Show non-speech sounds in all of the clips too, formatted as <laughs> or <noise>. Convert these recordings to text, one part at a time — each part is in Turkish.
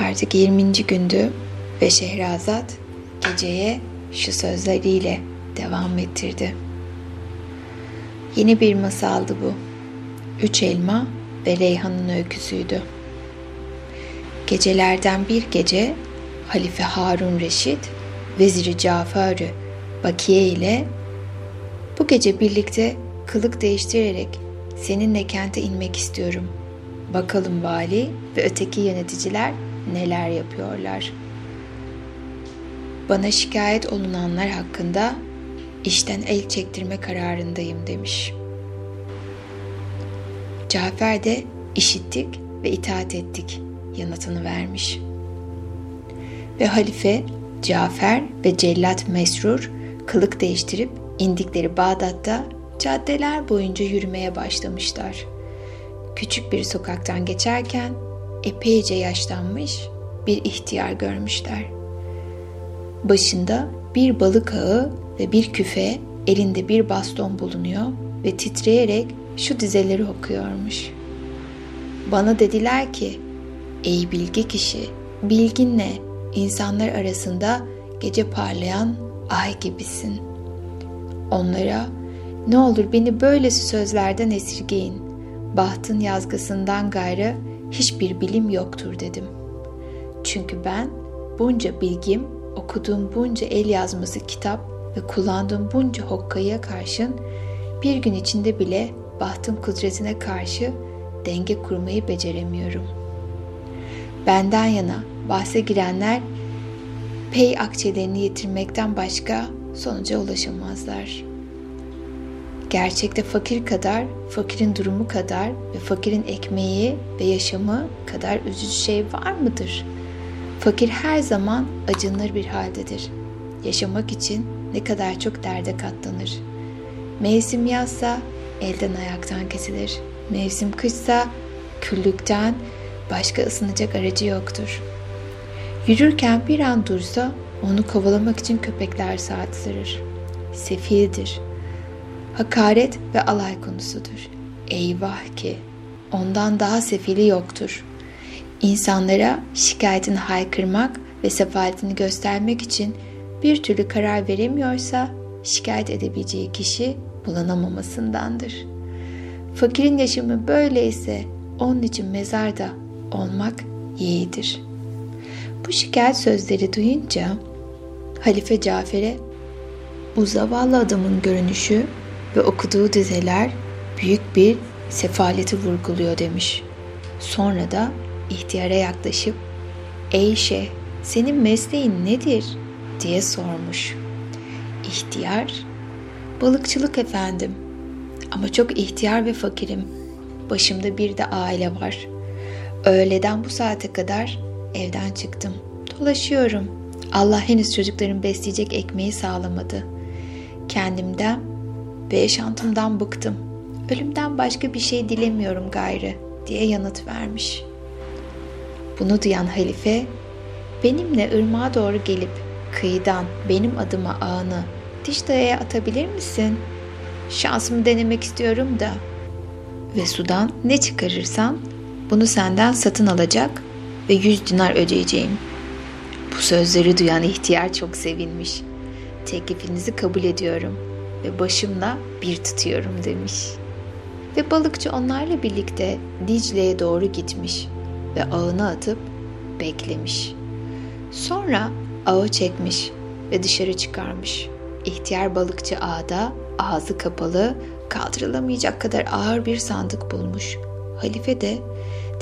Artık 20. gündü ve Şehrazat geceye şu sözleriyle devam ettirdi. Yeni bir masaldı bu. Üç elma ve Reyhan'ın öyküsüydü. Gecelerden bir gece Halife Harun Reşit, Veziri Cafer'ü Bakiye ile bu gece birlikte kılık değiştirerek seninle kente inmek istiyorum. Bakalım vali ve öteki yöneticiler neler yapıyorlar. Bana şikayet olunanlar hakkında işten el çektirme kararındayım demiş. Cafer de işittik ve itaat ettik yanıtını vermiş. Ve halife Cafer ve cellat Mesrur kılık değiştirip indikleri Bağdat'ta caddeler boyunca yürümeye başlamışlar. Küçük bir sokaktan geçerken epeyce yaşlanmış bir ihtiyar görmüşler. Başında bir balık ağı ve bir küfe, elinde bir baston bulunuyor ve titreyerek şu dizeleri okuyormuş. Bana dediler ki, ey bilgi kişi, bilgin ne? İnsanlar arasında gece parlayan ay gibisin. Onlara, ne olur beni böylesi sözlerden esirgeyin. Bahtın yazgısından gayrı hiçbir bilim yoktur dedim. Çünkü ben bunca bilgim, okuduğum bunca el yazması kitap ve kullandığım bunca hokkaya karşın bir gün içinde bile bahtın kudretine karşı denge kurmayı beceremiyorum. Benden yana bahse girenler pey akçelerini yitirmekten başka sonuca ulaşamazlar. Gerçekte fakir kadar, fakirin durumu kadar ve fakirin ekmeği ve yaşamı kadar üzücü şey var mıdır? Fakir her zaman acınır bir haldedir. Yaşamak için ne kadar çok derde katlanır. Mevsim yazsa elden ayaktan kesilir. Mevsim kışsa küllükten başka ısınacak aracı yoktur. Yürürken bir an dursa onu kovalamak için köpekler saat sırır. Sefildir. Hakaret ve alay konusudur. Eyvah ki ondan daha sefili yoktur. İnsanlara şikayetini haykırmak ve sefaletini göstermek için bir türlü karar veremiyorsa şikayet edebileceği kişi bulanamamasındandır. Fakirin yaşamı böyleyse onun için mezarda olmak yeğidir. Bu şikayet sözleri duyunca Halife Cafer'e bu zavallı adamın görünüşü ve okuduğu dizeler büyük bir sefaleti vurguluyor demiş. Sonra da ihtiyara yaklaşıp ''Ey şeyh, senin mesleğin nedir?'' diye sormuş. İhtiyar, ''Balıkçılık efendim ama çok ihtiyar ve fakirim. Başımda bir de aile var. Öğleden bu saate kadar evden çıktım. Dolaşıyorum. Allah henüz çocukların besleyecek ekmeği sağlamadı. Kendimden ve yaşantımdan bıktım. Ölümden başka bir şey dilemiyorum gayrı diye yanıt vermiş. Bunu duyan halife benimle ırmağa doğru gelip kıyıdan benim adıma ağını diş dayaya atabilir misin? Şansımı denemek istiyorum da. Ve sudan ne çıkarırsan bunu senden satın alacak ve yüz dinar ödeyeceğim. Bu sözleri duyan ihtiyar çok sevinmiş. Teklifinizi kabul ediyorum ve başımla bir tutuyorum demiş. Ve balıkçı onlarla birlikte Dicle'ye doğru gitmiş ve ağını atıp beklemiş. Sonra ağı çekmiş ve dışarı çıkarmış. İhtiyar balıkçı ağda ağzı kapalı, kaldırılamayacak kadar ağır bir sandık bulmuş. Halife de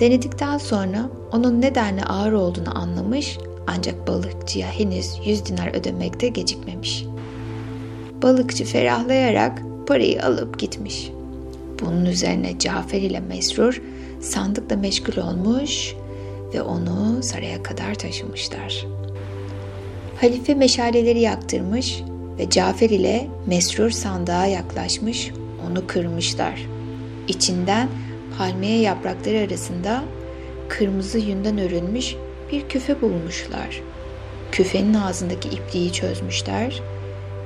denedikten sonra onun nedenle ağır olduğunu anlamış ancak balıkçıya henüz 100 dinar ödemekte gecikmemiş. Balıkçı ferahlayarak parayı alıp gitmiş. Bunun üzerine Cafer ile Mesrur sandıkla meşgul olmuş ve onu saraya kadar taşımışlar. Halife meşaleleri yaktırmış ve Cafer ile Mesrur sandığa yaklaşmış, onu kırmışlar. İçinden palmiye yaprakları arasında kırmızı yünden örülmüş bir küfe bulmuşlar. Küfenin ağzındaki ipliği çözmüşler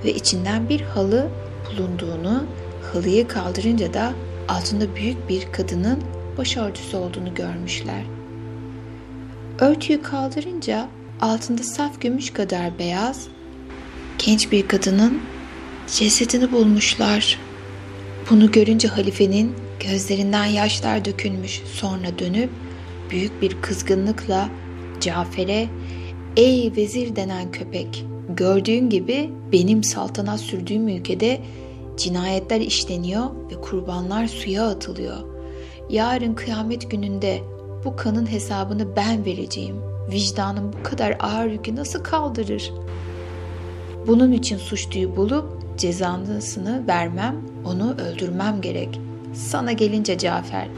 ve içinden bir halı bulunduğunu, halıyı kaldırınca da altında büyük bir kadının başörtüsü olduğunu görmüşler. Örtüyü kaldırınca altında saf gümüş kadar beyaz genç bir kadının cesedini bulmuşlar. Bunu görünce halifenin gözlerinden yaşlar dökülmüş. Sonra dönüp büyük bir kızgınlıkla Cafer'e ''Ey vezir denen köpek, gördüğün gibi benim saltanat sürdüğüm ülkede cinayetler işleniyor ve kurbanlar suya atılıyor. Yarın kıyamet gününde bu kanın hesabını ben vereceğim. Vicdanım bu kadar ağır yükü nasıl kaldırır? Bunun için suçluyu bulup cezasını vermem, onu öldürmem gerek. Sana gelince Cafer,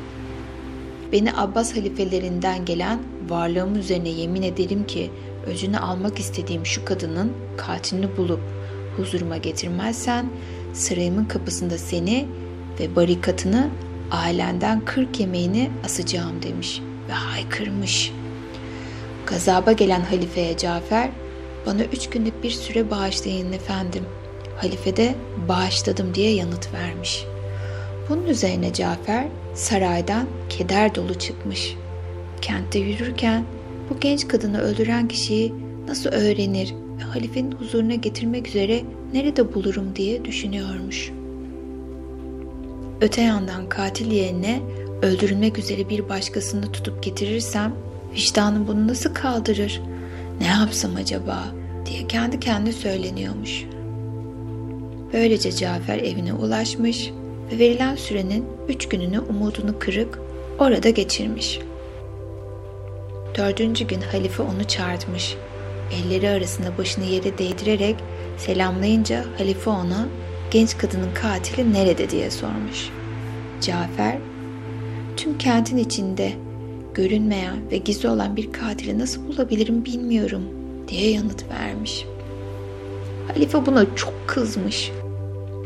beni Abbas halifelerinden gelen varlığım üzerine yemin ederim ki öcünü almak istediğim şu kadının katilini bulup huzuruma getirmezsen sarayımın kapısında seni ve barikatını ailenden kırk yemeğini asacağım demiş ve haykırmış. Gazaba gelen halifeye Cafer, bana üç günlük bir süre bağışlayın efendim. Halife de bağışladım diye yanıt vermiş. Bunun üzerine Cafer saraydan keder dolu çıkmış. Kentte yürürken bu genç kadını öldüren kişiyi nasıl öğrenir ve halifenin huzuruna getirmek üzere nerede bulurum diye düşünüyormuş. Öte yandan katil yerine öldürülmek üzere bir başkasını tutup getirirsem vicdanım bunu nasıl kaldırır? Ne yapsam acaba diye kendi kendine söyleniyormuş. Böylece Cafer evine ulaşmış ve verilen sürenin üç gününü umudunu kırık orada geçirmiş. Dördüncü gün halife onu çağırtmış. Elleri arasında başını yere değdirerek selamlayınca halife ona genç kadının katili nerede diye sormuş. Cafer, tüm kentin içinde görünmeyen ve gizli olan bir katili nasıl bulabilirim bilmiyorum diye yanıt vermiş. Halife buna çok kızmış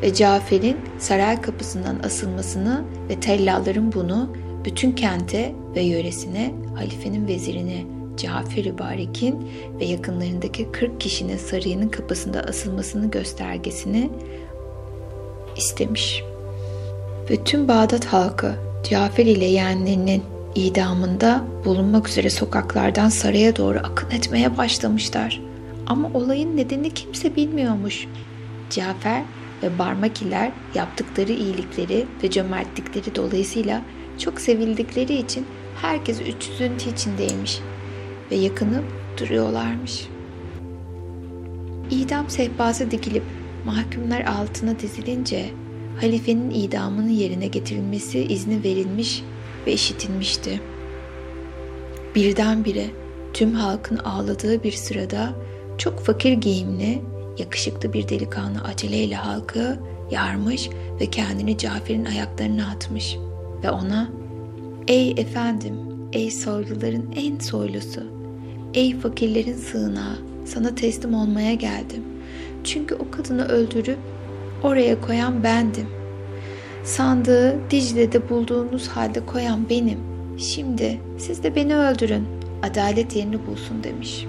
ve Cafer'in saray kapısından asılmasını ve tellalların bunu bütün kente ve yöresine halifenin vezirine Cafer-i Barik'in ve yakınlarındaki 40 kişinin sarayının kapısında asılmasını göstergesini istemiş. Ve tüm Bağdat halkı Cafer ile yeğenlerinin idamında bulunmak üzere sokaklardan saraya doğru akın etmeye başlamışlar. Ama olayın nedenini kimse bilmiyormuş. Cafer ve Barmakiler yaptıkları iyilikleri ve cömertlikleri dolayısıyla çok sevildikleri için herkes üç üzüntü içindeymiş ve yakınıp duruyorlarmış. İdam sehpası dikilip mahkumlar altına dizilince halifenin idamının yerine getirilmesi izni verilmiş ve işitilmişti. Birdenbire tüm halkın ağladığı bir sırada çok fakir giyimli, yakışıklı bir delikanlı aceleyle halkı yarmış ve kendini Cafer'in ayaklarına atmış ve ona ''Ey efendim, ey soyluların en soylusu, ey fakirlerin sığınağı, sana teslim olmaya geldim. Çünkü o kadını öldürüp oraya koyan bendim. Sandığı Dicle'de bulduğunuz halde koyan benim. Şimdi siz de beni öldürün, adalet yerini bulsun demiş.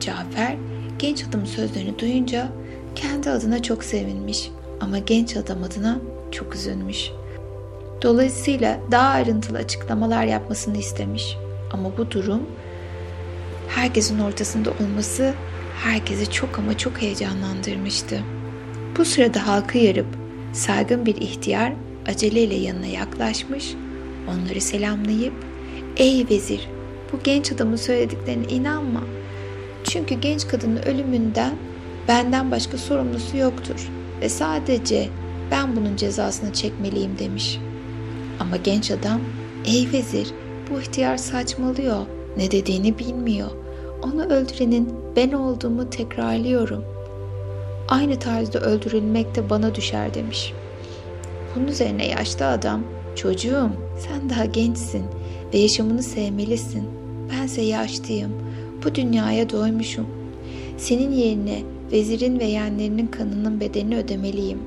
Cafer genç adam sözlerini duyunca kendi adına çok sevinmiş ama genç adam adına çok üzülmüş. Dolayısıyla daha ayrıntılı açıklamalar yapmasını istemiş. Ama bu durum herkesin ortasında olması herkesi çok ama çok heyecanlandırmıştı. Bu sırada halkı yarıp saygın bir ihtiyar aceleyle yanına yaklaşmış, onları selamlayıp ''Ey vezir, bu genç adamın söylediklerine inanma. Çünkü genç kadının ölümünden benden başka sorumlusu yoktur ve sadece ben bunun cezasını çekmeliyim.'' demiş.'' Ama genç adam, ''Ey vezir, bu ihtiyar saçmalıyor, ne dediğini bilmiyor. Onu öldürenin ben olduğumu tekrarlıyorum. Aynı tarzda öldürülmek de bana düşer.'' demiş. Bunun üzerine yaşlı adam, ''Çocuğum, sen daha gençsin ve yaşamını sevmelisin. Bense yaşlıyım. Bu dünyaya doymuşum. Senin yerine vezirin ve yeğenlerinin kanının bedelini ödemeliyim.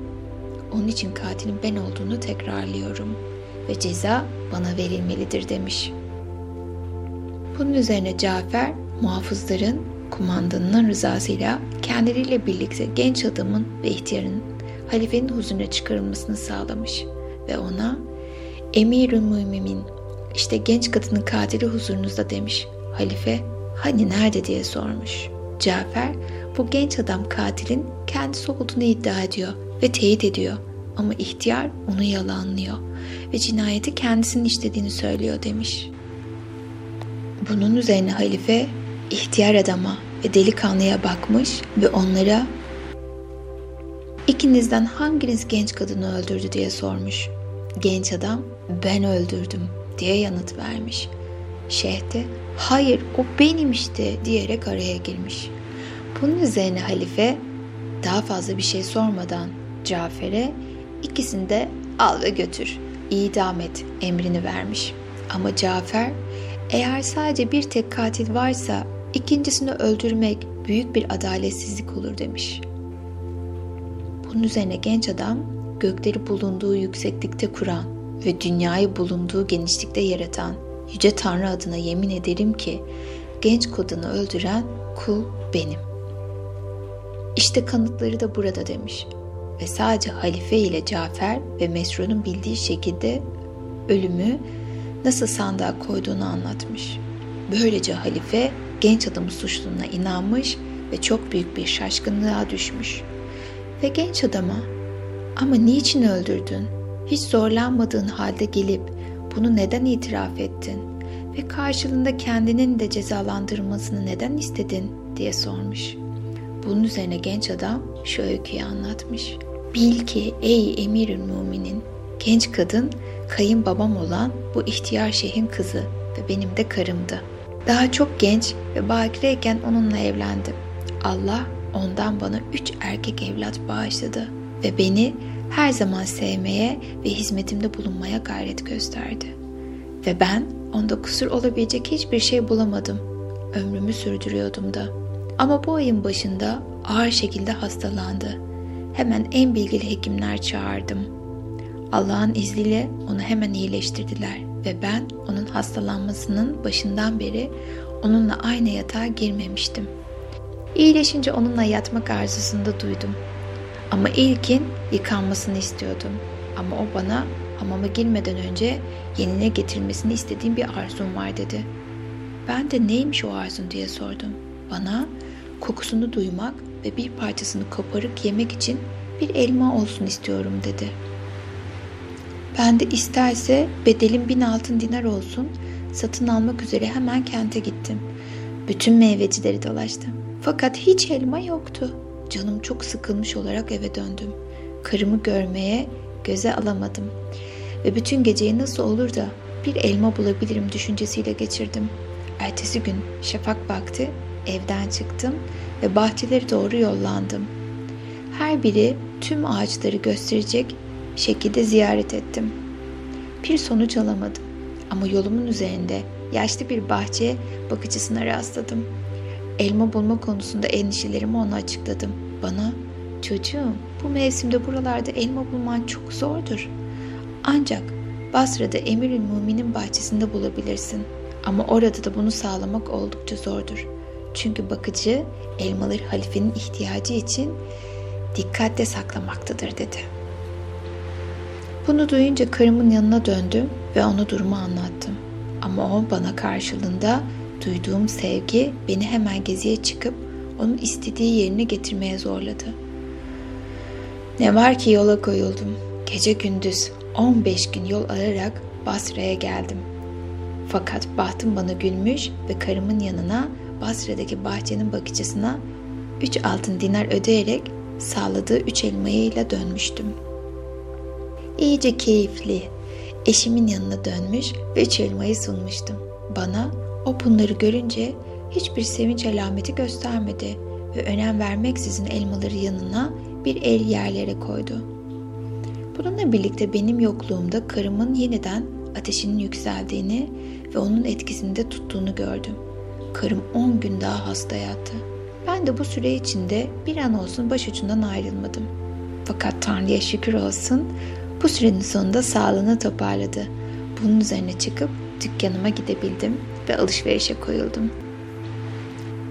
Onun için katilin ben olduğunu tekrarlıyorum.'' Ve ceza bana verilmelidir demiş. Bunun üzerine Cafer muhafızların kumandanının rızasıyla kendileriyle birlikte genç adamın ve ihtiyarın halifenin huzuruna çıkarılmasını sağlamış ve ona Emirül Mümin işte genç kadının katili huzurunuzda demiş. Halife hani nerede diye sormuş. Cafer bu genç adam katilin kendisi olduğunu iddia ediyor ve teyit ediyor. Ama ihtiyar onu yalanlıyor ve cinayeti kendisinin işlediğini söylüyor demiş. Bunun üzerine halife ihtiyar adama ve delikanlıya bakmış ve onlara ikinizden hanginiz genç kadını öldürdü diye sormuş. Genç adam ben öldürdüm diye yanıt vermiş. Şeyh hayır o benim işte diyerek araya girmiş. Bunun üzerine halife daha fazla bir şey sormadan Cafer'e ikisini de al ve götür, idam et emrini vermiş. Ama Cafer eğer sadece bir tek katil varsa ikincisini öldürmek büyük bir adaletsizlik olur demiş. Bunun üzerine genç adam gökleri bulunduğu yükseklikte kuran ve dünyayı bulunduğu genişlikte yaratan Yüce Tanrı adına yemin ederim ki genç kadını öldüren kul benim. İşte kanıtları da burada demiş ve sadece halife ile Cafer ve Mesrur'un bildiği şekilde ölümü nasıl sandığa koyduğunu anlatmış. Böylece halife genç adamın suçluluğuna inanmış ve çok büyük bir şaşkınlığa düşmüş. Ve genç adama ama niçin öldürdün? Hiç zorlanmadığın halde gelip bunu neden itiraf ettin? Ve karşılığında kendinin de cezalandırılmasını neden istedin diye sormuş. Bunun üzerine genç adam şu öyküyü anlatmış. Bil ki ey emirül müminin genç kadın kayınbabam olan bu ihtiyar şeyhin kızı ve benim de karımdı. Daha çok genç ve bakireyken onunla evlendim. Allah ondan bana üç erkek evlat bağışladı ve beni her zaman sevmeye ve hizmetimde bulunmaya gayret gösterdi. Ve ben onda kusur olabilecek hiçbir şey bulamadım. Ömrümü sürdürüyordum da. Ama bu ayın başında ağır şekilde hastalandı. Hemen en bilgili hekimler çağırdım. Allah'ın izniyle onu hemen iyileştirdiler ve ben onun hastalanmasının başından beri onunla aynı yatağa girmemiştim. İyileşince onunla yatmak arzusunda duydum. Ama ilkin yıkanmasını istiyordum. Ama o bana hamama girmeden önce yenine getirmesini istediğim bir arzum var dedi. Ben de neymiş o arzun diye sordum. Bana kokusunu duymak ve bir parçasını koparıp yemek için bir elma olsun istiyorum dedi. Ben de isterse bedelim bin altın dinar olsun satın almak üzere hemen kente gittim. Bütün meyvecileri dolaştım. Fakat hiç elma yoktu. Canım çok sıkılmış olarak eve döndüm. Karımı görmeye göze alamadım. Ve bütün geceyi nasıl olur da bir elma bulabilirim düşüncesiyle geçirdim. Ertesi gün şafak vakti evden çıktım ve bahçeleri doğru yollandım. Her biri tüm ağaçları gösterecek şekilde ziyaret ettim. Bir sonuç alamadım ama yolumun üzerinde yaşlı bir bahçe bakıcısına rastladım. Elma bulma konusunda endişelerimi ona açıkladım. Bana, çocuğum bu mevsimde buralarda elma bulman çok zordur. Ancak Basra'da Emirül Mümin'in bahçesinde bulabilirsin. Ama orada da bunu sağlamak oldukça zordur. Çünkü bakıcı elmaları halifenin ihtiyacı için dikkatle saklamaktadır dedi. Bunu duyunca karımın yanına döndüm ve ona durumu anlattım. Ama o bana karşılığında duyduğum sevgi beni hemen geziye çıkıp onun istediği yerine getirmeye zorladı. Ne var ki yola koyuldum. Gece gündüz 15 gün yol ararak Basra'ya geldim. Fakat bahtım bana gülmüş ve karımın yanına Basra'daki bahçenin bakıcısına 3 altın dinar ödeyerek sağladığı üç elmayıyla dönmüştüm. İyice keyifli. Eşimin yanına dönmüş ve üç elmayı sunmuştum. Bana o bunları görünce hiçbir sevinç alameti göstermedi ve önem vermeksizin elmaları yanına bir el yerlere koydu. Bununla birlikte benim yokluğumda karımın yeniden ateşinin yükseldiğini ve onun etkisinde tuttuğunu gördüm. Karım 10 gün daha hasta yattı. Ben de bu süre içinde bir an olsun başucundan ayrılmadım. Fakat Tanrı'ya şükür olsun bu sürenin sonunda sağlığını toparladı. Bunun üzerine çıkıp dükkanıma gidebildim ve alışverişe koyuldum.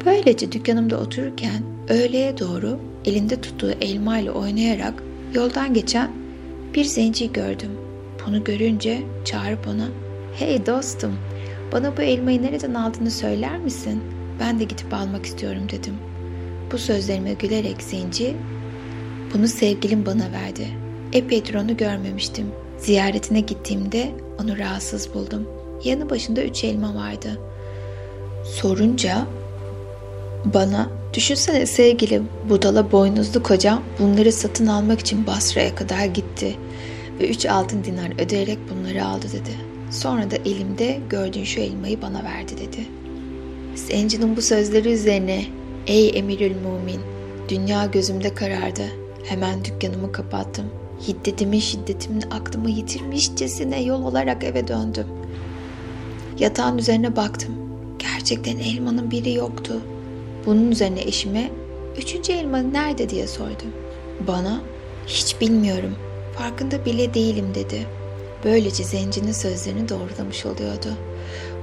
Böylece dükkanımda otururken öğleye doğru elinde tuttuğu elma ile oynayarak yoldan geçen bir zenci gördüm. Bunu görünce çağırıp ona ''Hey dostum, Bana bu elmayı nereden aldığını söyler misin? Ben de gidip almak istiyorum dedim. Bu sözlerime gülerek zenci, bunu sevgilim bana verdi. Epeydir onu görmemiştim. Ziyaretine gittiğimde onu rahatsız buldum. Yanı başında üç elma vardı. Sorunca bana düşünsene sevgilim budala boynuzlu kocam bunları satın almak için Basra'ya kadar gitti ve üç altın dinar ödeyerek bunları aldı dedi. Sonra da elimde gördüğün şu elmayı bana verdi dedi. Zenci'nin bu sözleri üzerine ey emirül mumin dünya gözümde karardı. Hemen dükkanımı kapattım. Hiddetimin şiddetimin aklımı yitirmişçesine yol olarak eve döndüm. Yatağın üzerine baktım. Gerçekten elmanın biri yoktu. Bunun üzerine eşime üçüncü elma nerede diye sordum. Bana hiç bilmiyorum, farkında bile değilim dedi. Böylece zencinin sözlerini doğrulamış oluyordu.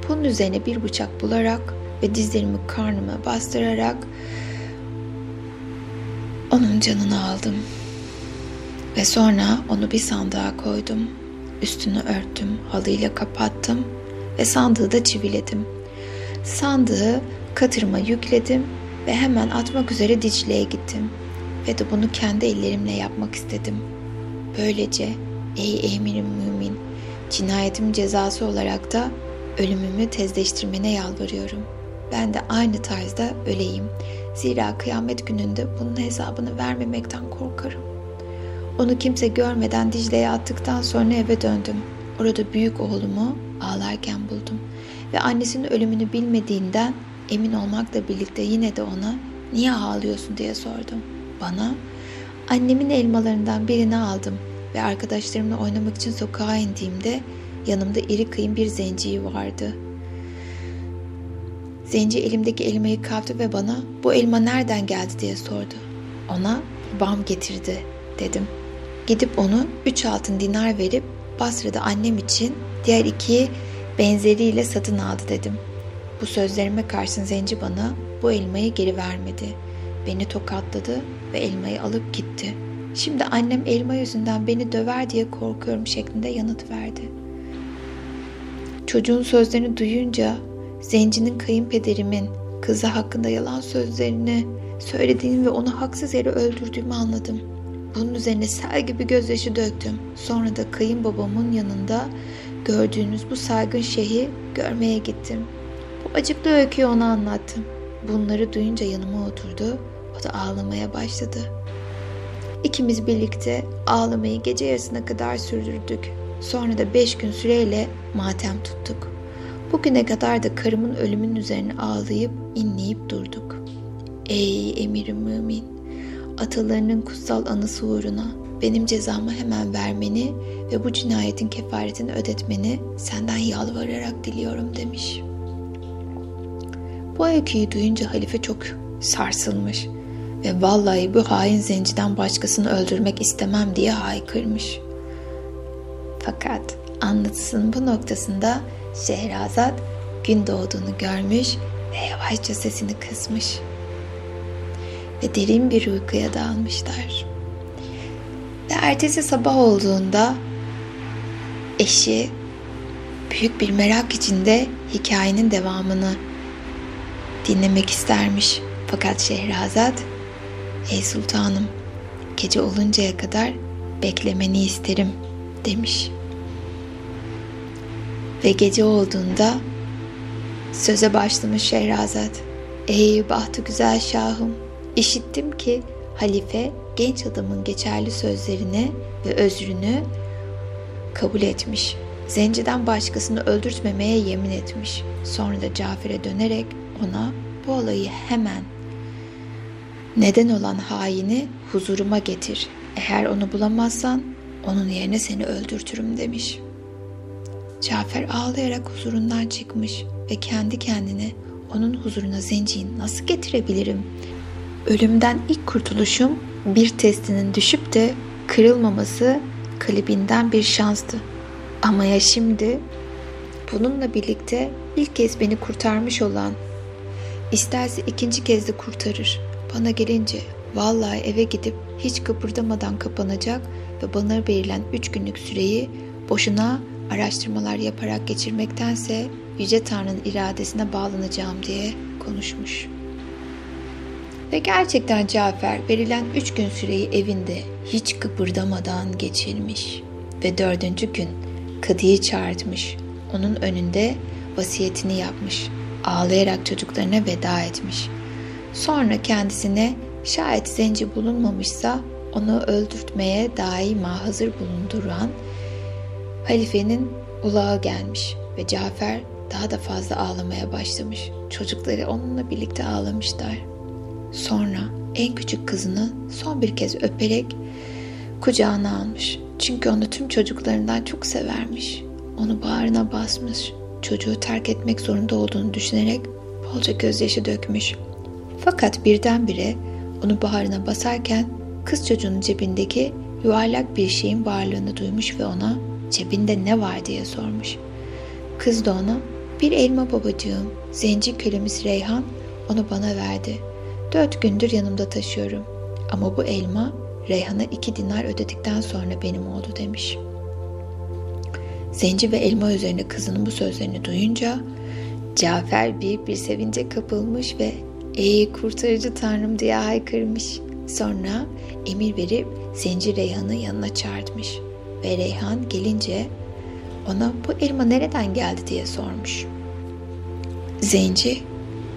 Bunun üzerine bir bıçak bularak ve dizlerimi karnıma bastırarak onun canını aldım. Ve sonra onu bir sandığa koydum. Üstünü örttüm, halıyla kapattım ve sandığı da çiviledim. Sandığı katırıma yükledim ve hemen atmak üzere Dicle'ye gittim. Ve de bunu kendi ellerimle yapmak istedim. Böylece ey emirim mümin, cinayetim cezası olarak da ölümümü tezleştirmene yalvarıyorum. Ben de aynı tarzda öleyim. Zira kıyamet gününde bunun hesabını vermemekten korkarım. Onu kimse görmeden Dicle'ye attıktan sonra eve döndüm. Orada büyük oğlumu ağlarken buldum. Ve annesinin ölümünü bilmediğinden emin olmakla birlikte yine de ona niye ağlıyorsun diye sordum. Bana annemin elmalarından birini aldım ve arkadaşlarımla oynamak için sokağa indiğimde yanımda iri kıyım bir zenciyi vardı. Zenci elimdeki elmayı kaptı ve bana bu elma nereden geldi diye sordu. Ona babam getirdi dedim. Gidip onu üç altın dinar verip Basra'da annem için diğer iki benzeriyle satın aldı dedim. Bu sözlerime karşın zenci bana bu elmayı geri vermedi. Beni tokatladı ve elmayı alıp gitti. Şimdi annem elma yüzünden beni döver diye korkuyorum şeklinde yanıt verdi. Çocuğun sözlerini duyunca zencinin kayınpederimin kızı hakkında yalan sözlerini söylediğini ve onu haksız yere öldürdüğümü anladım. Bunun üzerine sel gibi gözyaşı döktüm. Sonra da kayınbabamın yanında gördüğünüz bu saygın şeyhi görmeye gittim. Bu acıklı öyküyü ona anlattım. Bunları duyunca yanıma oturdu. O da ağlamaya başladı. İkimiz birlikte ağlamayı gece yarısına kadar sürdürdük. Sonra da beş gün süreyle matem tuttuk. Bugüne kadar da karımın ölümünün üzerine ağlayıp inleyip durduk. Ey emirim mümin! Atalarının kutsal anısı uğruna benim cezamı hemen vermeni ve bu cinayetin kefaretini ödetmeni senden yalvararak diliyorum demiş. Bu öyküyü duyunca halife çok sarsılmış ve vallahi bu hain zenciden başkasını öldürmek istemem diye haykırmış. Fakat anlatısının bu noktasında Şehrazat gün doğduğunu görmüş ve yavaşça sesini kısmış. Ve derin bir uykuya dalmışlar. Ve ertesi sabah olduğunda eşi büyük bir merak içinde hikayenin devamını dinlemek istermiş. Fakat Şehrazat, ey sultanım gece oluncaya kadar beklemeni isterim demiş. Ve gece olduğunda söze başlamış Şehrazat. Ey bahtı güzel şahım, işittim ki halife genç adamın geçerli sözlerini ve özrünü kabul etmiş. Zenciden başkasını öldürtmemeye yemin etmiş. Sonra da Cafer'e dönerek ona bu olayı hemen neden olan haini huzuruma getir. Eğer onu bulamazsan onun yerine seni öldürtürüm demiş. Cafer ağlayarak huzurundan çıkmış ve kendi kendine onun huzuruna zenciyi nasıl getirebilirim? Ölümden ilk kurtuluşum bir testinin düşüp de kırılmaması kalibinden bir şanstı. Ama ya şimdi bununla birlikte ilk kez beni kurtarmış olan isterse ikinci kez de kurtarır. Bana gelince vallahi eve gidip hiç kıpırdamadan kapanacak ve bana verilen üç günlük süreyi boşuna araştırmalar yaparak geçirmektense Yüce Tanrı'nın iradesine bağlanacağım diye konuşmuş. Ve gerçekten Cafer verilen üç gün süreyi evinde hiç kıpırdamadan geçirmiş. Ve dördüncü gün kadıyı çağırtmış. Onun önünde vasiyetini yapmış. Ağlayarak çocuklarına veda etmiş. Sonra kendisine şayet zenci bulunmamışsa onu öldürtmeye daima hazır bulunduran halifenin ulağı gelmiş ve Cafer daha da fazla ağlamaya başlamış. Çocukları onunla birlikte ağlamışlar. Sonra en küçük kızını son bir kez öperek kucağına almış. Çünkü onu tüm çocuklarından çok severmiş. Onu bağrına basmış. Çocuğu terk etmek zorunda olduğunu düşünerek bolca gözyaşı dökmüş. Fakat birdenbire onu bağrına basarken kız çocuğunun cebindeki yuvarlak bir şeyin varlığını duymuş ve ona cebinde ne var diye sormuş. Kız da ona bir elma babacığım, zenci kölemiz Reyhan onu bana verdi. Dört gündür yanımda taşıyorum. Ama bu elma Reyhan'a iki dinar ödedikten sonra benim oldu demiş. Zenci ve elma üzerine kızının bu sözlerini duyunca Cafer büyük bir sevince kapılmış ve ''Ey kurtarıcı tanrım'' diye haykırmış. Sonra emir verip Zenci Reyhan'ı yanına çağırtmış ve Reyhan gelince ona bu elma nereden geldi diye sormuş. Zenci,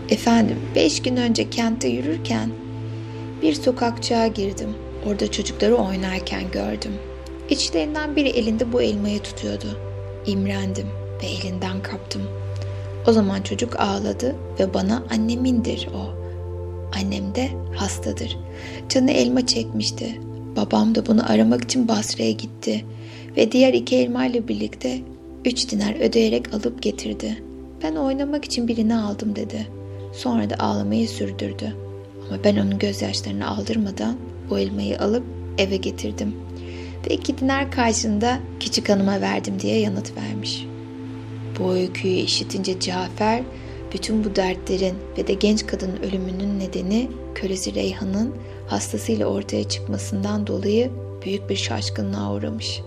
efendim beş gün önce kentte yürürken bir sokakçığa girdim. Orada çocukları oynarken gördüm. İçlerinden biri elinde bu elmayı tutuyordu. İmrendim ve elinden kaptım. O zaman çocuk ağladı ve bana annemindir o. Annem de hastadır. Canı elma çekmişti. Babam da bunu aramak için Basra'ya gitti ve diğer iki elma ile birlikte üç dinar ödeyerek alıp getirdi. Ben oynamak için birini aldım dedi. Sonra da ağlamayı sürdürdü. Ama ben onun gözyaşlarını aldırmadan bu elmayı alıp eve getirdim. Ve iki dinar karşılığında küçük hanıma verdim diye yanıt vermiş. Bu öyküyü işitince Cafer bütün bu dertlerin ve de genç kadının ölümünün nedeni kölesi Reyhan'ın hastasıyla ortaya çıkmasından dolayı büyük bir şaşkınlığa uğramış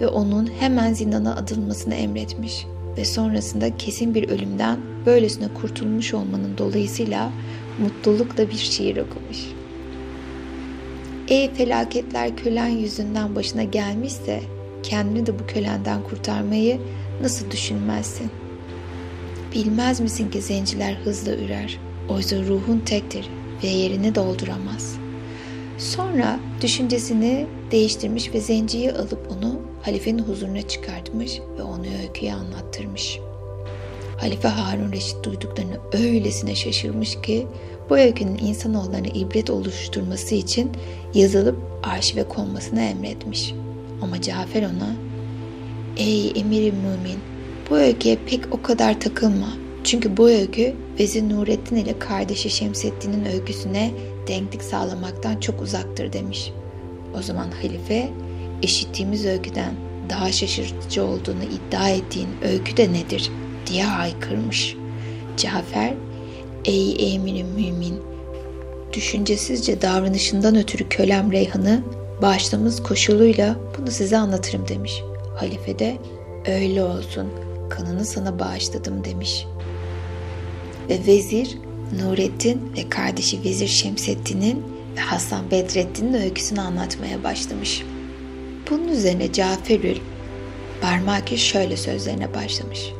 ve onun hemen zindana atılmasını emretmiş ve sonrasında kesin bir ölümden böylesine kurtulmuş olmanın dolayısıyla mutlulukla bir şiir okumuş. Ey felaketler kölen yüzünden başına gelmişse kendini de bu kölenden kurtarmayı nasıl düşünmezsin? Bilmez misin ki zenciler hızlı ürer, oysa ruhun tektir ve yerini dolduramaz. Sonra düşüncesini değiştirmiş ve zenciyi alıp onu halifenin huzuruna çıkartmış ve onu öyküyü anlattırmış. Halife Harun Reşit duyduklarını öylesine şaşırmış ki bu öykünün insanoğullarına ibret oluşturması için yazılıp arşive konmasını emretmiş. Ama Cafer ona Ey emir mümin bu öyküye pek o kadar takılma. Çünkü bu öykü Vezir Nurettin ile kardeşi Şemseddin'in öyküsüne denklik sağlamaktan çok uzaktır demiş. O zaman halife eşittiğimiz öyküden daha şaşırtıcı olduğunu iddia ettiğin öykü de nedir diye haykırmış. Cafer, ey emirim mümin, düşüncesizce davranışından ötürü kölem Reyhan'ı bağışlamız koşuluyla bunu size anlatırım demiş. Halife de öyle olsun kanını sana bağışladım demiş. Ve vezir Nurettin ve kardeşi Vezir Şemseddin'in ve Hasan Bedrettin'in öyküsünü anlatmaya başlamış. Bunun üzerine Caferül Barmaki şöyle sözlerine başlamış.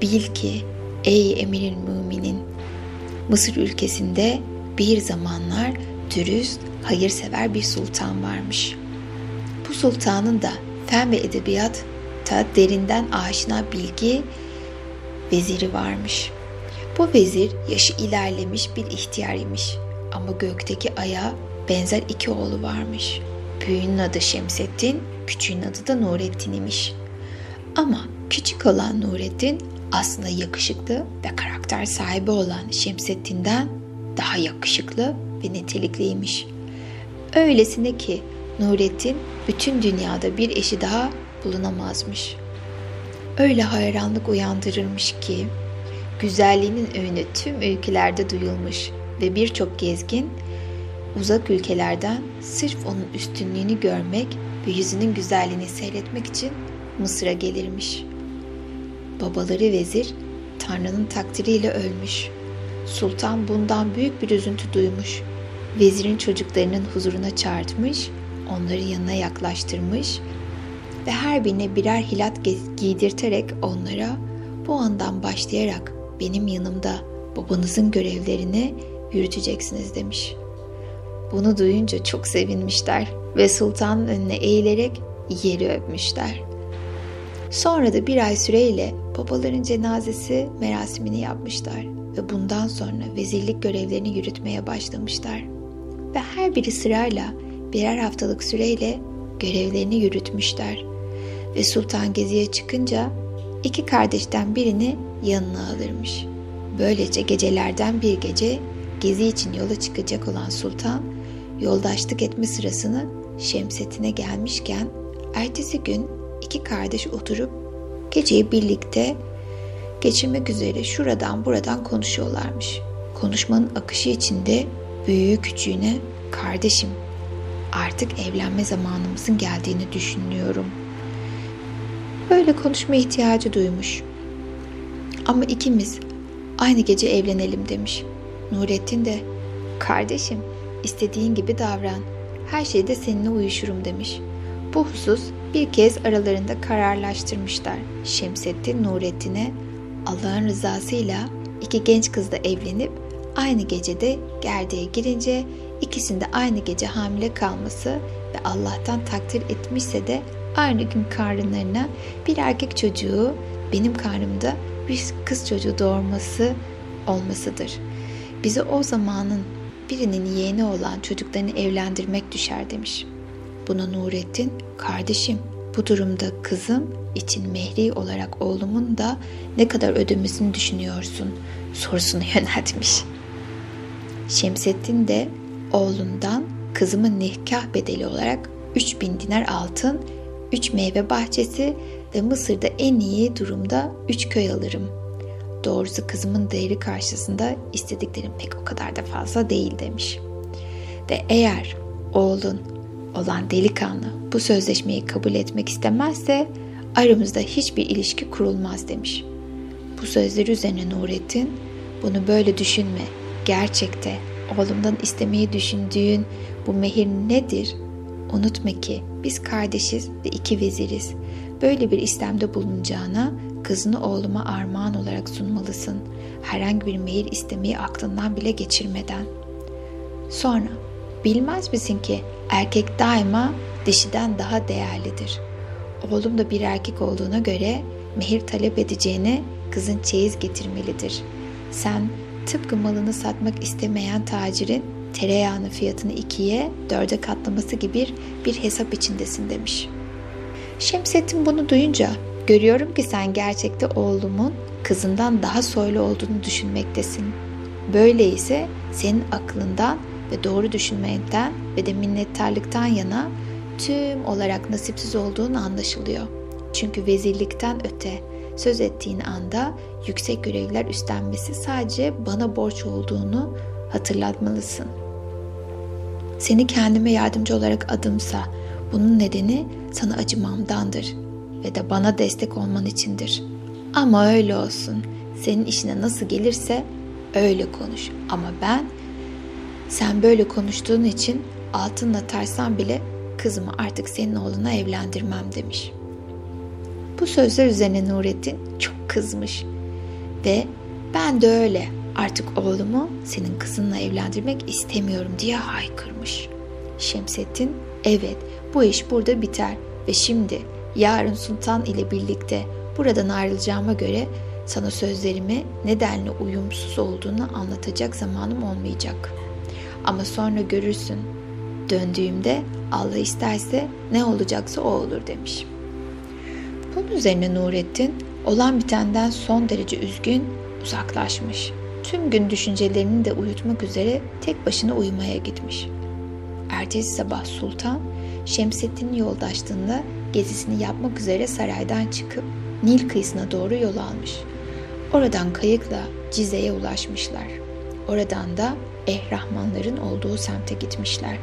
Bil ki ey emirin müminin Mısır ülkesinde bir zamanlar dürüst, hayırsever bir sultan varmış. Bu sultanın da fen ve edebiyat ta derinden aşina bilgi veziri varmış. Bu vezir yaşı ilerlemiş bir ihtiyarıymış ama gökteki aya benzer iki oğlu varmış. Büyüğünün adı Şemsettin, küçüğün adı da Nurettin imiş. Ama küçük olan Nurettin aslında yakışıklı ve karakter sahibi olan Şemsettin'den daha yakışıklı ve nitelikliymiş. Öylesine ki Nurettin bütün dünyada bir eşi daha bulunamazmış. Öyle hayranlık uyandırırmış ki güzelliğinin övünü tüm ülkelerde duyulmuş ve birçok gezgin uzak ülkelerden sırf onun üstünlüğünü görmek ve yüzünün güzelliğini seyretmek için Mısır'a gelirmiş. Babaları vezir Tanrı'nın takdiriyle ölmüş. Sultan bundan büyük bir üzüntü duymuş. Vezirin çocuklarının huzuruna çağırtmış, onları yanına yaklaştırmış ve her birine birer hilat giydirterek onlara bu andan başlayarak benim yanımda babanızın görevlerini yürüteceksiniz demiş. Bunu duyunca çok sevinmişler ve sultanın önüne eğilerek yeri öpmüşler. Sonra da bir ay süreyle babaların cenazesi merasimini yapmışlar ve bundan sonra vezirlik görevlerini yürütmeye başlamışlar. Ve her biri sırayla birer haftalık süreyle görevlerini yürütmüşler. Ve sultan geziye çıkınca iki kardeşten birini yanına alırmış. Böylece gecelerden bir gece gezi için yola çıkacak olan sultan yoldaşlık etme sırasını Şemsettin'e gelmişken ertesi gün iki kardeş oturup geceyi birlikte geçirmek üzere şuradan buradan konuşuyorlarmış. Konuşmanın akışı içinde büyüğü küçüğüne kardeşim artık evlenme zamanımızın geldiğini düşünüyorum. Böyle konuşma ihtiyacı duymuş. Ama ikimiz aynı gece evlenelim demiş. Nurettin de kardeşim istediğin gibi davran. Her şeyde seninle uyuşurum demiş. Bu husus bir kez aralarında kararlaştırmışlar. Şemsettin Nurettin'e Allah'ın rızasıyla iki genç kızla evlenip aynı gecede gerdeğe girince ikisinde aynı gece hamile kalması ve Allah'tan takdir etmişse de aynı gün karınlarına bir erkek çocuğu benim karnımda bir kız çocuğu doğurması olmasıdır. Bize o zamanın birinin yeğeni olan çocuklarını evlendirmek düşer demiş. Buna Nurettin, kardeşim bu durumda kızım için mehri olarak oğlumun da ne kadar ödemesini düşünüyorsun sorusunu <laughs> yöneltmiş. Şemsettin de oğlundan kızımın nikah bedeli olarak 3000 dinar altın, 3 meyve bahçesi ve Mısır'da en iyi durumda 3 köy alırım. Doğrusu kızımın değeri karşısında istediklerim pek o kadar da fazla değil demiş. Ve eğer oğlun olan delikanlı bu sözleşmeyi kabul etmek istemezse aramızda hiçbir ilişki kurulmaz demiş. Bu sözleri üzerine Nurettin bunu böyle düşünme. Gerçekte oğlumdan istemeyi düşündüğün bu mehir nedir? Unutma ki biz kardeşiz ve iki veziriz. Böyle bir istemde bulunacağına kızını oğluma armağan olarak sunmalısın. Herhangi bir mehir istemeyi aklından bile geçirmeden. Sonra bilmez misin ki erkek daima dişiden daha değerlidir. Oğlum da bir erkek olduğuna göre mehir talep edeceğine kızın çeyiz getirmelidir. Sen tıpkı malını satmak istemeyen tacirin tereyağının fiyatını ikiye, dörde katlaması gibi bir hesap içindesin demiş. Şemsettin bunu duyunca görüyorum ki sen gerçekte oğlumun kızından daha soylu olduğunu düşünmektesin. Böyleyse senin aklından ve doğru düşünmekten ve de minnettarlıktan yana tüm olarak nasipsiz olduğunu anlaşılıyor. Çünkü vezirlikten öte söz ettiğin anda yüksek görevler üstlenmesi sadece bana borç olduğunu hatırlatmalısın. Seni kendime yardımcı olarak adımsa bunun nedeni sana acımamdandır ve de bana destek olman içindir. Ama öyle olsun. Senin işine nasıl gelirse öyle konuş. Ama ben sen böyle konuştuğun için altınla tarsam bile kızımı artık senin oğluna evlendirmem demiş. Bu sözler üzerine Nurettin çok kızmış ve ben de öyle artık oğlumu senin kızınla evlendirmek istemiyorum diye haykırmış. Şemsettin evet bu iş burada biter ve şimdi yarın sultan ile birlikte buradan ayrılacağıma göre sana sözlerimi nedenle uyumsuz olduğunu anlatacak zamanım olmayacak. Ama sonra görürsün. Döndüğümde Allah isterse ne olacaksa o olur demiş. Bunun üzerine Nurettin olan bitenden son derece üzgün uzaklaşmış. Tüm gün düşüncelerini de uyutmak üzere tek başına uyumaya gitmiş. Ertesi sabah sultan Şemsettin'in yoldaşlığında gezisini yapmak üzere saraydan çıkıp Nil kıyısına doğru yol almış. Oradan kayıkla Cize'ye ulaşmışlar. Oradan da Ehrahmanların olduğu semte gitmişler.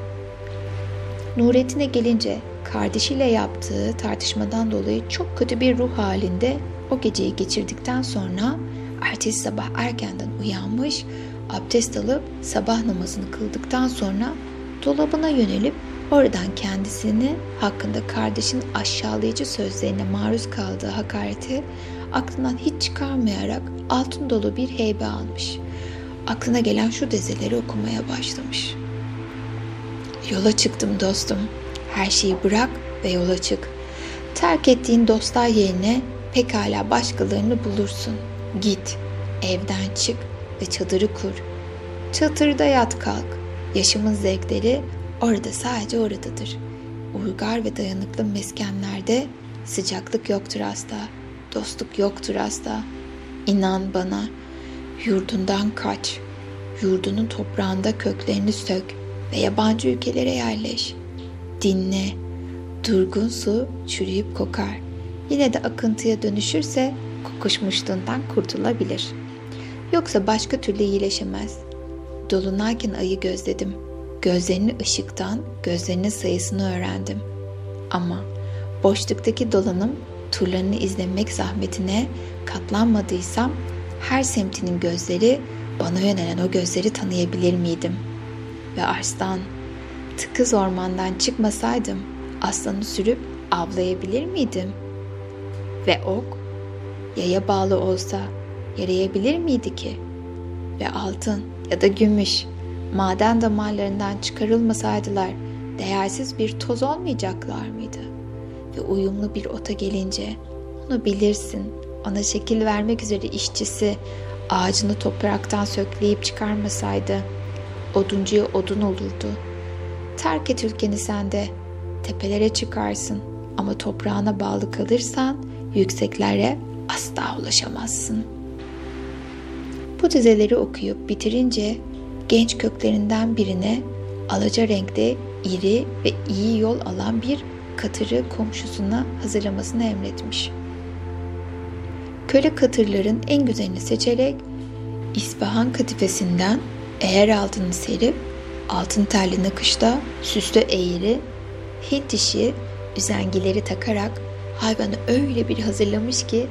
Nurettin'e gelince kardeşiyle yaptığı tartışmadan dolayı çok kötü bir ruh halinde o geceyi geçirdikten sonra ertesi sabah erkenden uyanmış, abdest alıp sabah namazını kıldıktan sonra dolabına yönelip oradan kendisini hakkında kardeşin aşağılayıcı sözlerine maruz kaldığı hakareti aklından hiç çıkarmayarak altın dolu bir heybe almış. Aklına gelen şu dizeleri okumaya başlamış. Yola çıktım dostum. Her şeyi bırak ve yola çık. Terk ettiğin dostlar yerine pekala başkalarını bulursun. Git, evden çık ve çadırı kur. Çadırda yat kalk. Yaşımın zevkleri orada sadece oradadır. Uygar ve dayanıklı meskenlerde sıcaklık yoktur asla. Dostluk yoktur asla. İnan bana, yurdundan kaç. Yurdunun toprağında köklerini sök ve yabancı ülkelere yerleş. Dinle, durgun su çürüyüp kokar. Yine de akıntıya dönüşürse kokuşmuşluğundan kurtulabilir. Yoksa başka türlü iyileşemez. Dolunayken ayı gözledim. Gözlerinin ışıktan gözlerinin sayısını öğrendim. Ama boşluktaki dolanım turlarını izlemek zahmetine katlanmadıysam her semtinin gözleri bana yönelen o gözleri tanıyabilir miydim? Ve arslan, tıkız ormandan çıkmasaydım aslanı sürüp avlayabilir miydim? Ve ok, yaya bağlı olsa yarayabilir miydi ki? Ve altın ya da gümüş, maden damarlarından çıkarılmasaydılar değersiz bir toz olmayacaklar mıydı? Ve uyumlu bir ota gelince onu bilirsin, ona şekil vermek üzere işçisi ağacını topraktan sökleyip çıkarmasaydı oduncuya odun olurdu. Terk et ülkeni sen de, tepelere çıkarsın ama toprağına bağlı kalırsan yükseklere asla ulaşamazsın. Bu dizeleri okuyup bitirince genç köklerinden birine alaca renkte iri ve iyi yol alan bir katırı komşusuna hazırlamasını emretmiş. Köle katırların en güzelini seçerek İspahan katifesinden eğer altını serip altın telli nakışta süslü eğri Hint işi üzengileri takarak hayvanı öyle bir hazırlamış ki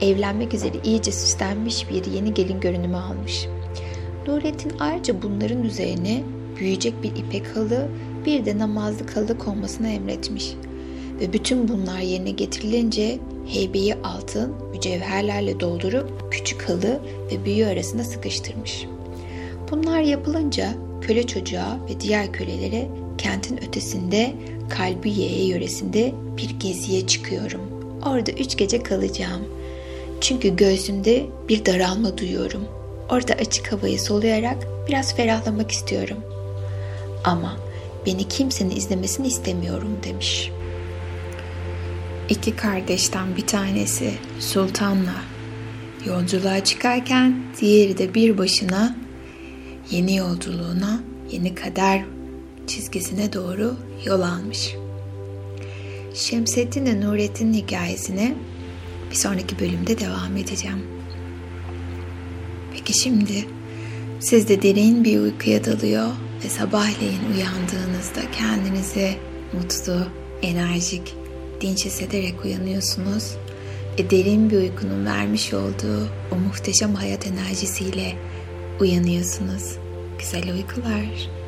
evlenmek üzere iyice süslenmiş bir yeni gelin görünümü almış. Nurettin ayrıca bunların üzerine büyüyecek bir ipek halı bir de namazlık halı konmasını emretmiş. Ve bütün bunlar yerine getirilince heybeyi altın, mücevherlerle doldurup küçük halı ve büyü arasında sıkıştırmış. Bunlar yapılınca köle çocuğa ve diğer kölelere kentin ötesinde Kalbiye yöresinde bir geziye çıkıyorum. Orada üç gece kalacağım. Çünkü göğsümde bir daralma duyuyorum. Orada açık havayı soluyarak biraz ferahlamak istiyorum. Ama beni kimsenin izlemesini istemiyorum demiş. İki kardeşten bir tanesi sultanla yolculuğa çıkarken diğeri de bir başına yeni yolculuğuna, yeni kader çizgisine doğru yol almış. Şemsettin ve Nurettin'in hikayesine bir sonraki bölümde devam edeceğim. Peki şimdi siz de derin bir uykuya dalıyor ve sabahleyin uyandığınızda kendinizi mutlu, enerjik, dinç hissederek uyanıyorsunuz ve derin bir uykunun vermiş olduğu o muhteşem hayat enerjisiyle uyanıyorsunuz. Güzel uykular.